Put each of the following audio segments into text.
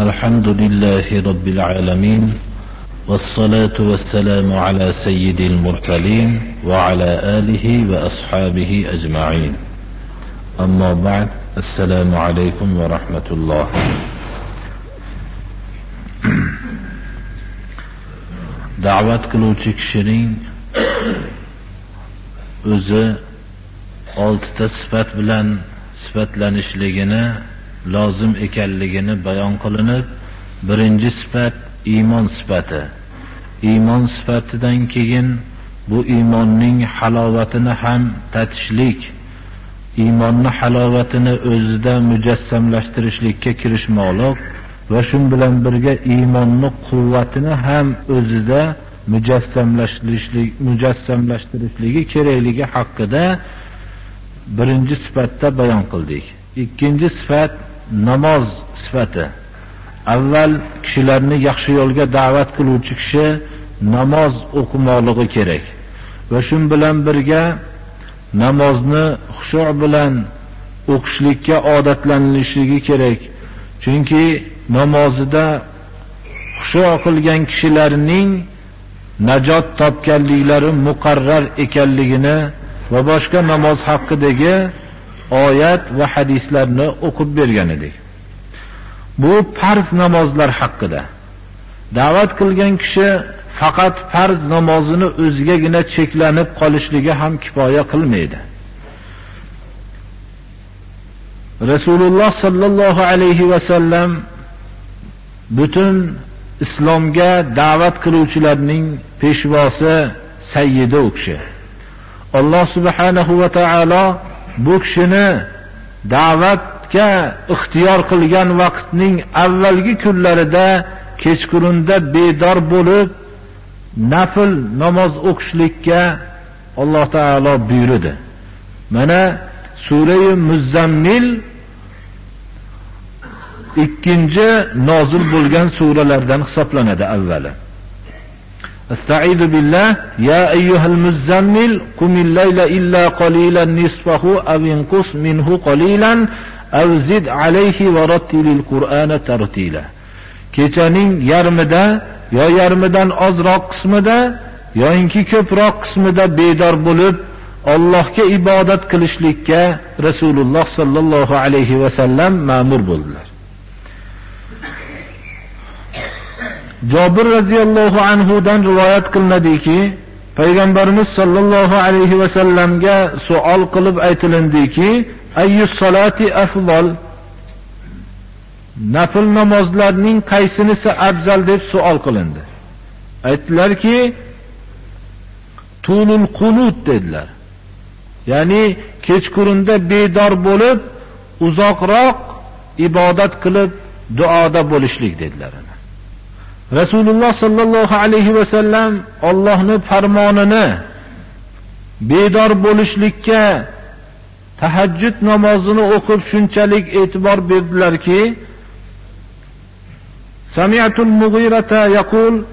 الحمد لله رب العالمين والصلاة والسلام على سيد المرسلين وعلى آله وأصحابه أجمعين. أما بعد السلام عليكم ورحمة الله. da'vat qiluvchi kishining o'zi oltita sifat bilan sifatlanishligini lozim ekanligini bayon qilinib birinchi sifat iymon sifati. Iymon sifatidan keyin bu iymonning halovatini ham tatishlik iymonni halovatini o'zida mujassamlashtirishlikka kirishmoqlik va shu bilan birga iymonni quvvatini ham o'zida mujassamlashtirishlik mujassamlashtirishligi kerakligi haqida birinchi sifatda bayon qildik. Ikkinchi sifat namoz sifati. Avval kishilarni yaxshi yo'lga da'vat qiluvchi kishi namoz o'qimoqligi kerak. Va shu bilan birga namozni xushu bilan o'qishlikka odatlanishligi kerak. Chunki namozida xushu qilgan kishilarning najot topganliklari muqarrar ekanligini va boshqa namoz haqidagi oyat va hadislarni o'qib bergan edik. Bu farz namozlar haqida. Da'vat qilgan kishi faqat farz namozini o'zigagina cheklanib qolishligi ham kifoya qilmaydi. Rasululloh sallallohu alayhi va sallam butun islomga da'vat qiluvchilarning peshvosi sayyidi u kishi. Alloh subhanahu va taolo bu kishini da'vatga ixtiyor qilgan vaqtning avvalgi kunlarida kechqurunda bedor bo'lib nafl namoz o'qishlikka alloh taolo buyurdi. Mana surai muzzammil ikkinchi nozil bo'lgan suralardan hisoblanadi avvali. استعيذ بالله يا أيها المزمل قم الليل إلا قليلا نصفه أو انقص منه قليلا أو زد عليه ورتل القرآن ترتيلا kechaning yarmida yo yarmidan ozroq qismida yoyinki ko'proq qismida bedor bo'lib Allohga ibodat qilishlikka Rasululloh sallallohu alayhi vasallam ma'mur bo'ldilar. Jabir radhiyallohu anhudan rivoyat qilinadiki, payg'ambarimiz sollallohu alayhi va sallamga savol qilib aytilindiki, ayyus solati afzal? Nafl namozlarning qaysinisi afzal deb savol qilindi. Aytdilarki, tulul qunut dedilar. Ya'ni kechqurunda bedor bo'lib, uzoqroq ibodat qilib, duoda bo'lishlik dedilar. Rasululloh sallallohu alayhi vasallam Allohning farmonini bedor bo'lishlikka tahajjud namozini o'qib shunchalik e'tibor berdilarki سمعت المغيرة يقول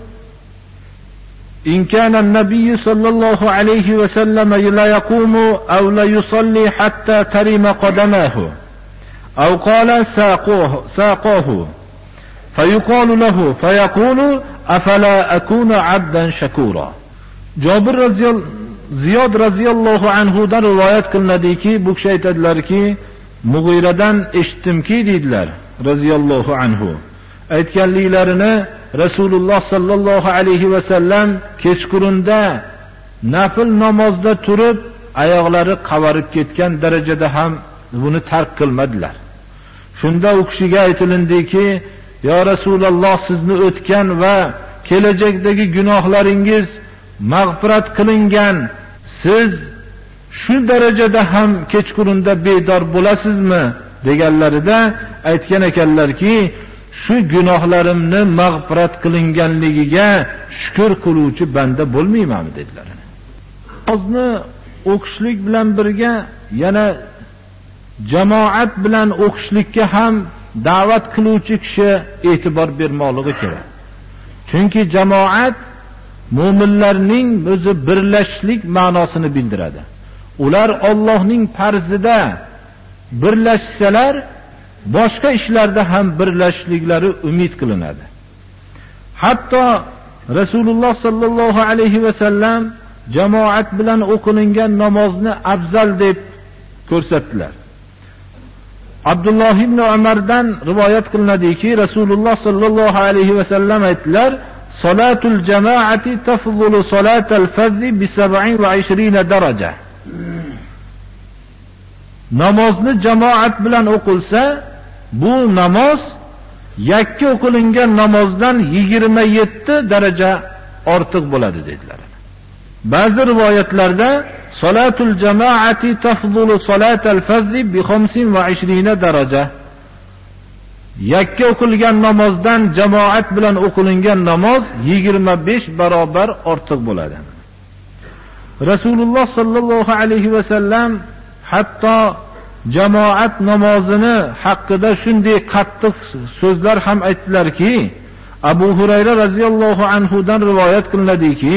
إن كان النبي صلى الله عليه وسلم لا يقوم أو لا يصلي حتى ترم قدماه أو قال ساقوه, ساقوه فيقال له فيقول أفلا أكون عبدا شكورا jobir ziyod roziyallohu anhudan rivoyat qilinadiki bu kishi aytadilarki mug'iradan eshitdimki deydilar roziyallohu anhu aytganliklarini rasululloh sollallohu alayhi vasallam kechqurunda nafl namozda turib oyoqlari qavarib ketgan darajada ham buni tark qilmadilar shunda u kishiga aytilindiki yo rasululloh sizni o'tgan va kelajakdagi gunohlaringiz mag'firat qilingan. Siz shu darajada ham kechqurunda bedor bo'lasizmi? deganlarida aytgan ekanlarki shu gunohlarimni mag'firat qilinganligiga shukur qiluvchi banda bo'lmaymanmi dedilar. Namozni o'qishlik bilan birga yana jamoat bilan o'qishlikka ham da'vat qiluvchi kishi e'tibor bermoqligi kerak. Chunki jamoat mo'minlarning o'zi birlashishlik ma'nosini bildiradi. Ular Allohning farzida birlashsalar boshqa ishlarda ham birlashishliklari umid qilinadi. Hatto rasululloh sollallohu alayhi vasallam jamoat bilan o'qilingan namozni afzal deb ko'rsatdilar. Abdulloh ibn umardan rivoyat qilinadiki rasululloh sollallohu alayhi vasallam aytdilar solatul jamoati tafzulu solatal fazzi bi 27 daraja. Namozni jamoat bilan o'qilsa bu namoz yakka o'qilingan namozdan 27 daraja ortiq bo'ladi dedilar. Ba'zi rivoyatlarda solatul jamoati tafzulu solatal fazzi bi 25 daraja. Yakka o'qilgan namozdan jamoat bilan o'qilingan namoz 25 barobar ortiq bo'ladi. Rasululloh sollallohu alayhi vasallam hatto jamoat namozini haqida shunday qattiq so'zlar ham aytdilarki abu hurayra roziyallohu anhudan rivoyat qilinadiki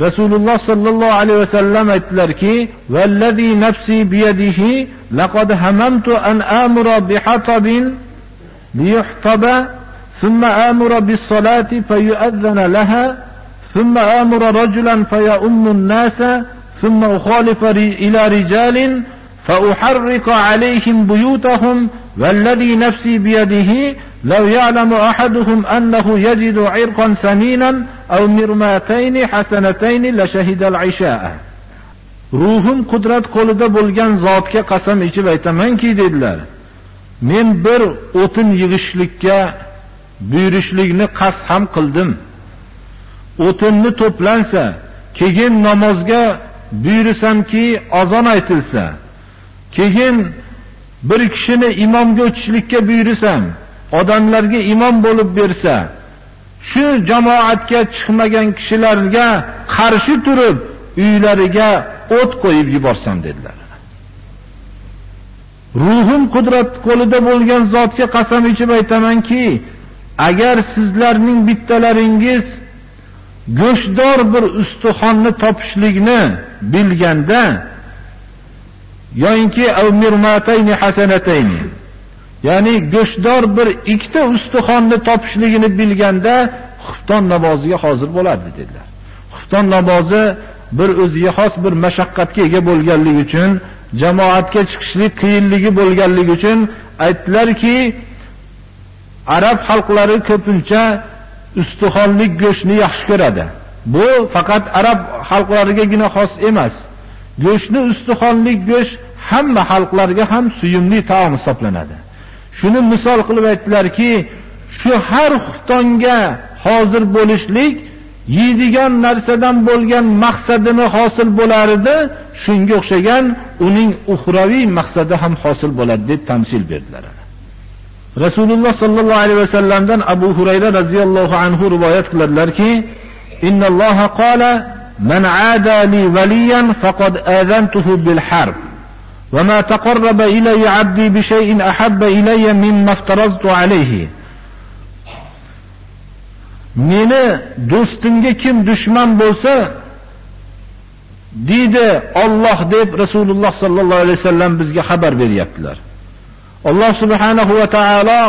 Resulullah sallallahu aleyhi ve sellem ettiler ki vellezî nefsî biyedihi lekad hememtu en amura bihatabin liyuhtabe sümme amura bis bissalati feyüezzene leha sümme amura raculen feyeummun nase sümme uhalife ila ricalin فأحرق aleyhim buyutahum vellezî nefsî biyedihi لو يعلم أحدهم أنه يجد عرقا سمينا أو مرماتين حسنتين لشهد العشاء ruhim qudrat qo'lida bo'lgan zotga qasam ichib aytamanki dedilar men bir o'tin yig'ishlikka buyurishlikni qasd ham qildim o'tinni to'plansa keyin namozga buyursamki azon aytilsa keyin bir kishini imomga o'tishlikka buyursam odamlarga imom bo'lib bersa shu jamoatga chiqmagan kishilarga qarshi turib uylariga o't qo'yib yuborsam dedilar. Ruhim qudrat qo'lida bo'lgan zotga qasam ichib aytamanki agar sizlarning bittalaringiz go'shtdor bir ustixonni topishlikni bilganda yoyinki ya'ni go'shtdor bir ikkita ustixonni topishligini bilganda xufton namoziga hozir bo'lardi dedilar. Xufton namozi bir o'ziga xos bir mashaqqatga ega bo'lganligi uchun jamoatga chiqishlik qiyinligi bo'lganligi uchun aytdilarki arab xalqlari ko'pincha ustixonlik go'shtni yaxshi ko'radi. Bu faqat arab xalqlarigagina xos emas. Go'shtni ustixonlik go'sht hamma xalqlarga ham suyumli taom hisoblanadi. shuni misol qilib aytdilarki shu har xuftonga hozir bo'lishlik yeydigan narsadan bo'lgan maqsadini hosil bo'lar edi shunga o'xshagan uning uxraviy maqsadi ham hosil bo'ladi deb tamsil berdilar. Rasululloh sollallohu alayhi vasallamdan abu hurayra roziyallohu anhu rivoyat qiladilarki innalloha qala man ada li valiyan faqad azantuhu bil harb. وما تقرب إلي عبدي بشيء أحب إلي مما افترضت عليه meni do'stimga kim dushman bo'lsa deydi Alloh deb Rasululloh sollallohu alayhi vasallam bizga xabar beryaptilar. Alloh subhanahu va taolo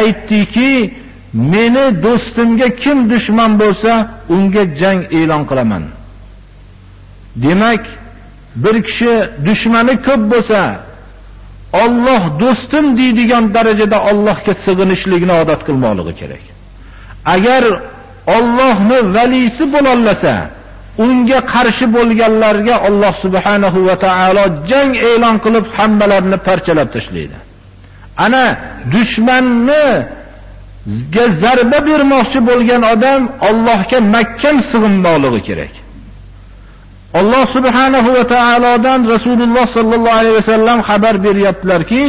aytdiki, meni do'stimga kim dushman bo'lsa, unga jang e'lon qilaman. Demak, bir kishi dushmani ko'p bo'lsa, Alloh do'stim deydigan darajada Allohga sig'inishlikni odat qilmoqligi kerak. agar Allohni valisi bo'lolmasa unga qarshi bo'lganlarga Alloh subhanahu va taolo jang e'lon qilib hammalarini parchalab tashlaydi. Ana dushmanni zarba bermoqchi bo'lgan odam Allohga mahkam sig'inmoqligi kerak. Alloh subhanahu va taolodan Rasululloh sallallohu alayhi vasallam xabar beryaptilarki,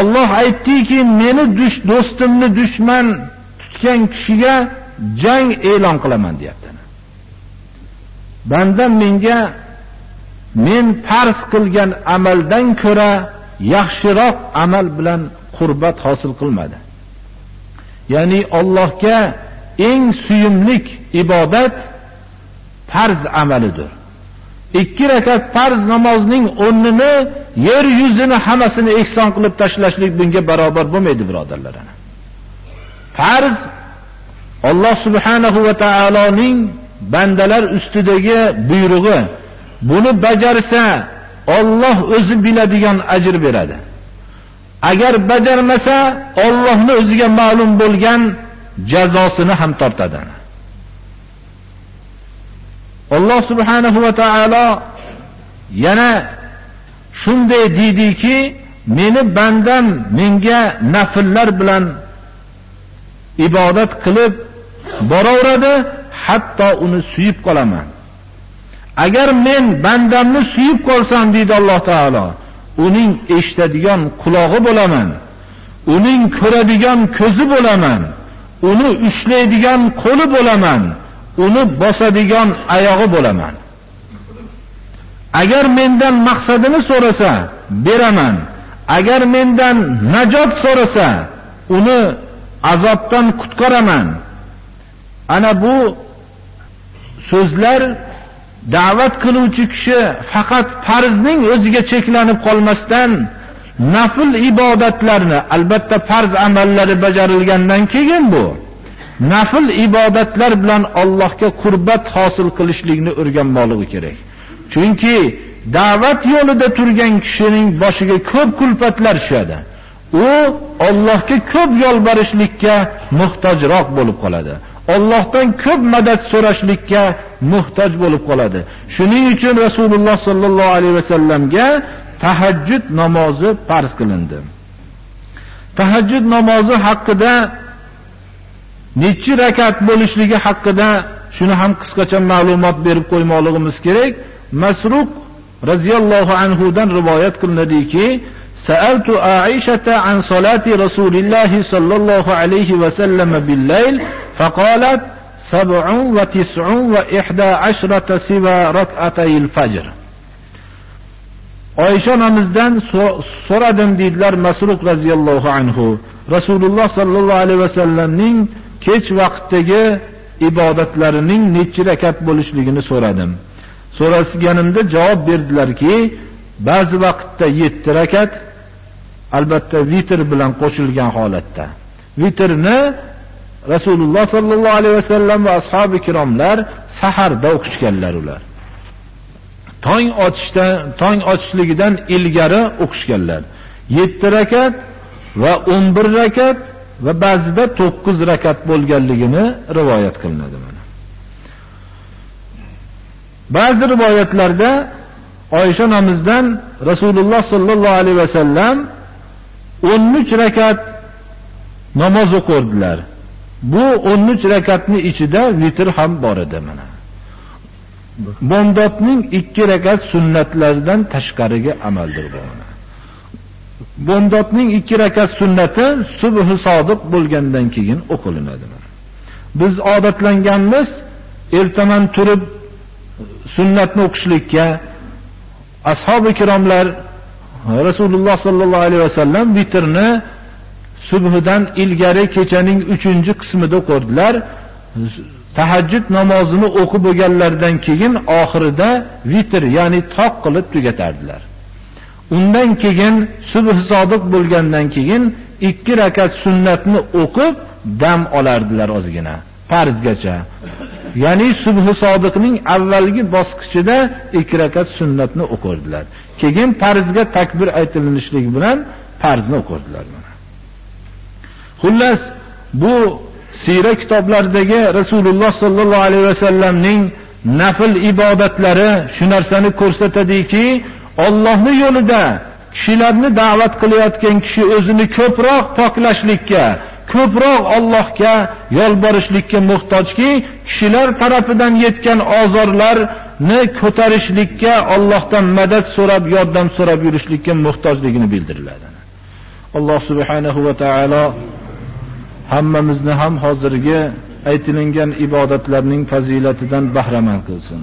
Alloh aytdiki, meni dush do'stimni dushman tutgan kishiga jang e'lon qilaman deyapti. Bandam menga men farz qilgan amaldan ko'ra yaxshiroq amal bilan qurbat hosil qilmadi. Ya'ni Allohga eng suyumlik ibodat farz amalidir. ikki rakat farz namozning o'rnini yer yuzini hammasini ehson qilib tashlashlik bunga barobar bo'lmaydi birodarlar farz Alloh subhanahu va taoloning bandalar ustidagi buyrug'i. Buni bajarsa Alloh o'zi biladigan ajr beradi. Agar bajarmasa Allohning o'ziga ma'lum bo'lgan jazosini ham tortadi. Alloh subhanahu va taolo yana shunday deydiki meni bandam menga nafillar bilan ibodat qilib boraveradi hatto uni suyib qolaman. Agar men bandamni suyib qolsam deydi alloh taolo uning eshitadigan qulog'i bo'laman uning ko'radigan ko'zi bo'laman uni ushlaydigan qo'li bo'laman uni bosadigan oyog'i bo'laman. Agar mendan maqsadini so'rasa beraman. Agar mendan najot so'rasa uni azobdan qutqaraman. Ana bu so'zlar da'vat qiluvchi kishi faqat farzning o'ziga cheklanib qolmasdan nafl ibodatlarni albatta farz amallari bajarilgandan keyin bu. Nafl ibodatlar bilan Allohga qurbat hosil qilishlikni o'rganmoqligi kerak. Chunki da'vat yo'lida turgan kishining boshiga ko'p kulfatlar tushadi. U Allohga ko'p yolborishlikka muhtojroq bo'lib qoladi. Allohdan ko'p madad so'rashlikka muhtoj bo'lib qoladi. Shuning uchun Rasululloh sollallohu alayhi vasallamga tahajjud namozi farz qilindi. Tahajjud namozi haqida nechi rakat bo'lishligi haqida shuni ham qisqacha ma'lumot berib qo'ymoqligimiz kerak. Masruq radhiyallohu anhu dan rivoyat qilinadiki, سألت عائشة عن صلاة رسول الله صلى الله عليه وسلم بالليل فقالت سبع وتسع وإحدى عشرة سوى ركعتي الفجر oysha onamizdan so'radim deydilar masruq roziyallohu anhu rasululloh sollallohu alayhi vasallamning kech vaqtdagi ibodatlarining nechi rakat bo'lishligini so'radim. So'rasganimda javob berdilarki ba'zi vaqtda yetti rakat albatta vitr bilan qo'shilgan holatda. Vitrni rasululloh sollallohu alayhi vasallam va ashobi ikromlar saharda o'qishganlar ular. Tong otishdan tong otishligidan ilgari o'qishganlar. Yetti rakat va o'n bir rakat va ba'zida 9 rakat bo'lganligini rivoyat qilinadi mana. Ba'zi rivoyatlarda oysha onamizdan rasululloh sollallohu alayhi vasallam o'n uch rakat namoz o'qirdilar. Bu o'n uch rakatni ichida vitr ham bor edi mana. Bomdodning 2 rakat sunnatlaridan tashqariga amaldir bu bomdodning ikki rakat sunnati subhi sodiq bo'lgandan keyin o'qilinadi biz odatlanganmiz ertaman turib sunnatni o'qishlikka. Ashobi ikromlar rasululloh sollallohu alayhi vasallam vitrni subhidan ilgari kechaning uchinchi qismida o'qirdilar tahajjud namozini o'qib bo'lganlaridan keyin oxirida vitr ya'ni toq qilib tugatardilar. Undan keyin subh sodiq bo'lgandan keyin ikki rakat sunnatni o'qib dam olardilar ozgina farzgacha ya'ni subhi sodiqning avvalgi bosqichida ikki rakat sunnatni o'qirdilar. Keyin farzga takbir aytilishligi bilan farzni o'qirdilar xullas bu siyra kitoblaridagi rasululloh sollallohu alayhi vasallamning nafl ibodatlari shu narsani ko'rsatadiki Allohning yo'lida kishilarni da'vat qilayotgan kishi o'zini ko'proq poklashlikka, ko'proq Allohga yolborishlikka muhtojki, kishilar tarafidan yetgan ozorlarni ko'tarishlikka, Allohdan madad so'rab, yordam so'rab yurishlikka muhtojligini bildiriladi. Alloh subhanahu va taolo hammamizni ham hozirgi aytilingan ibodatlarning fazilatidan bahramand qilsin.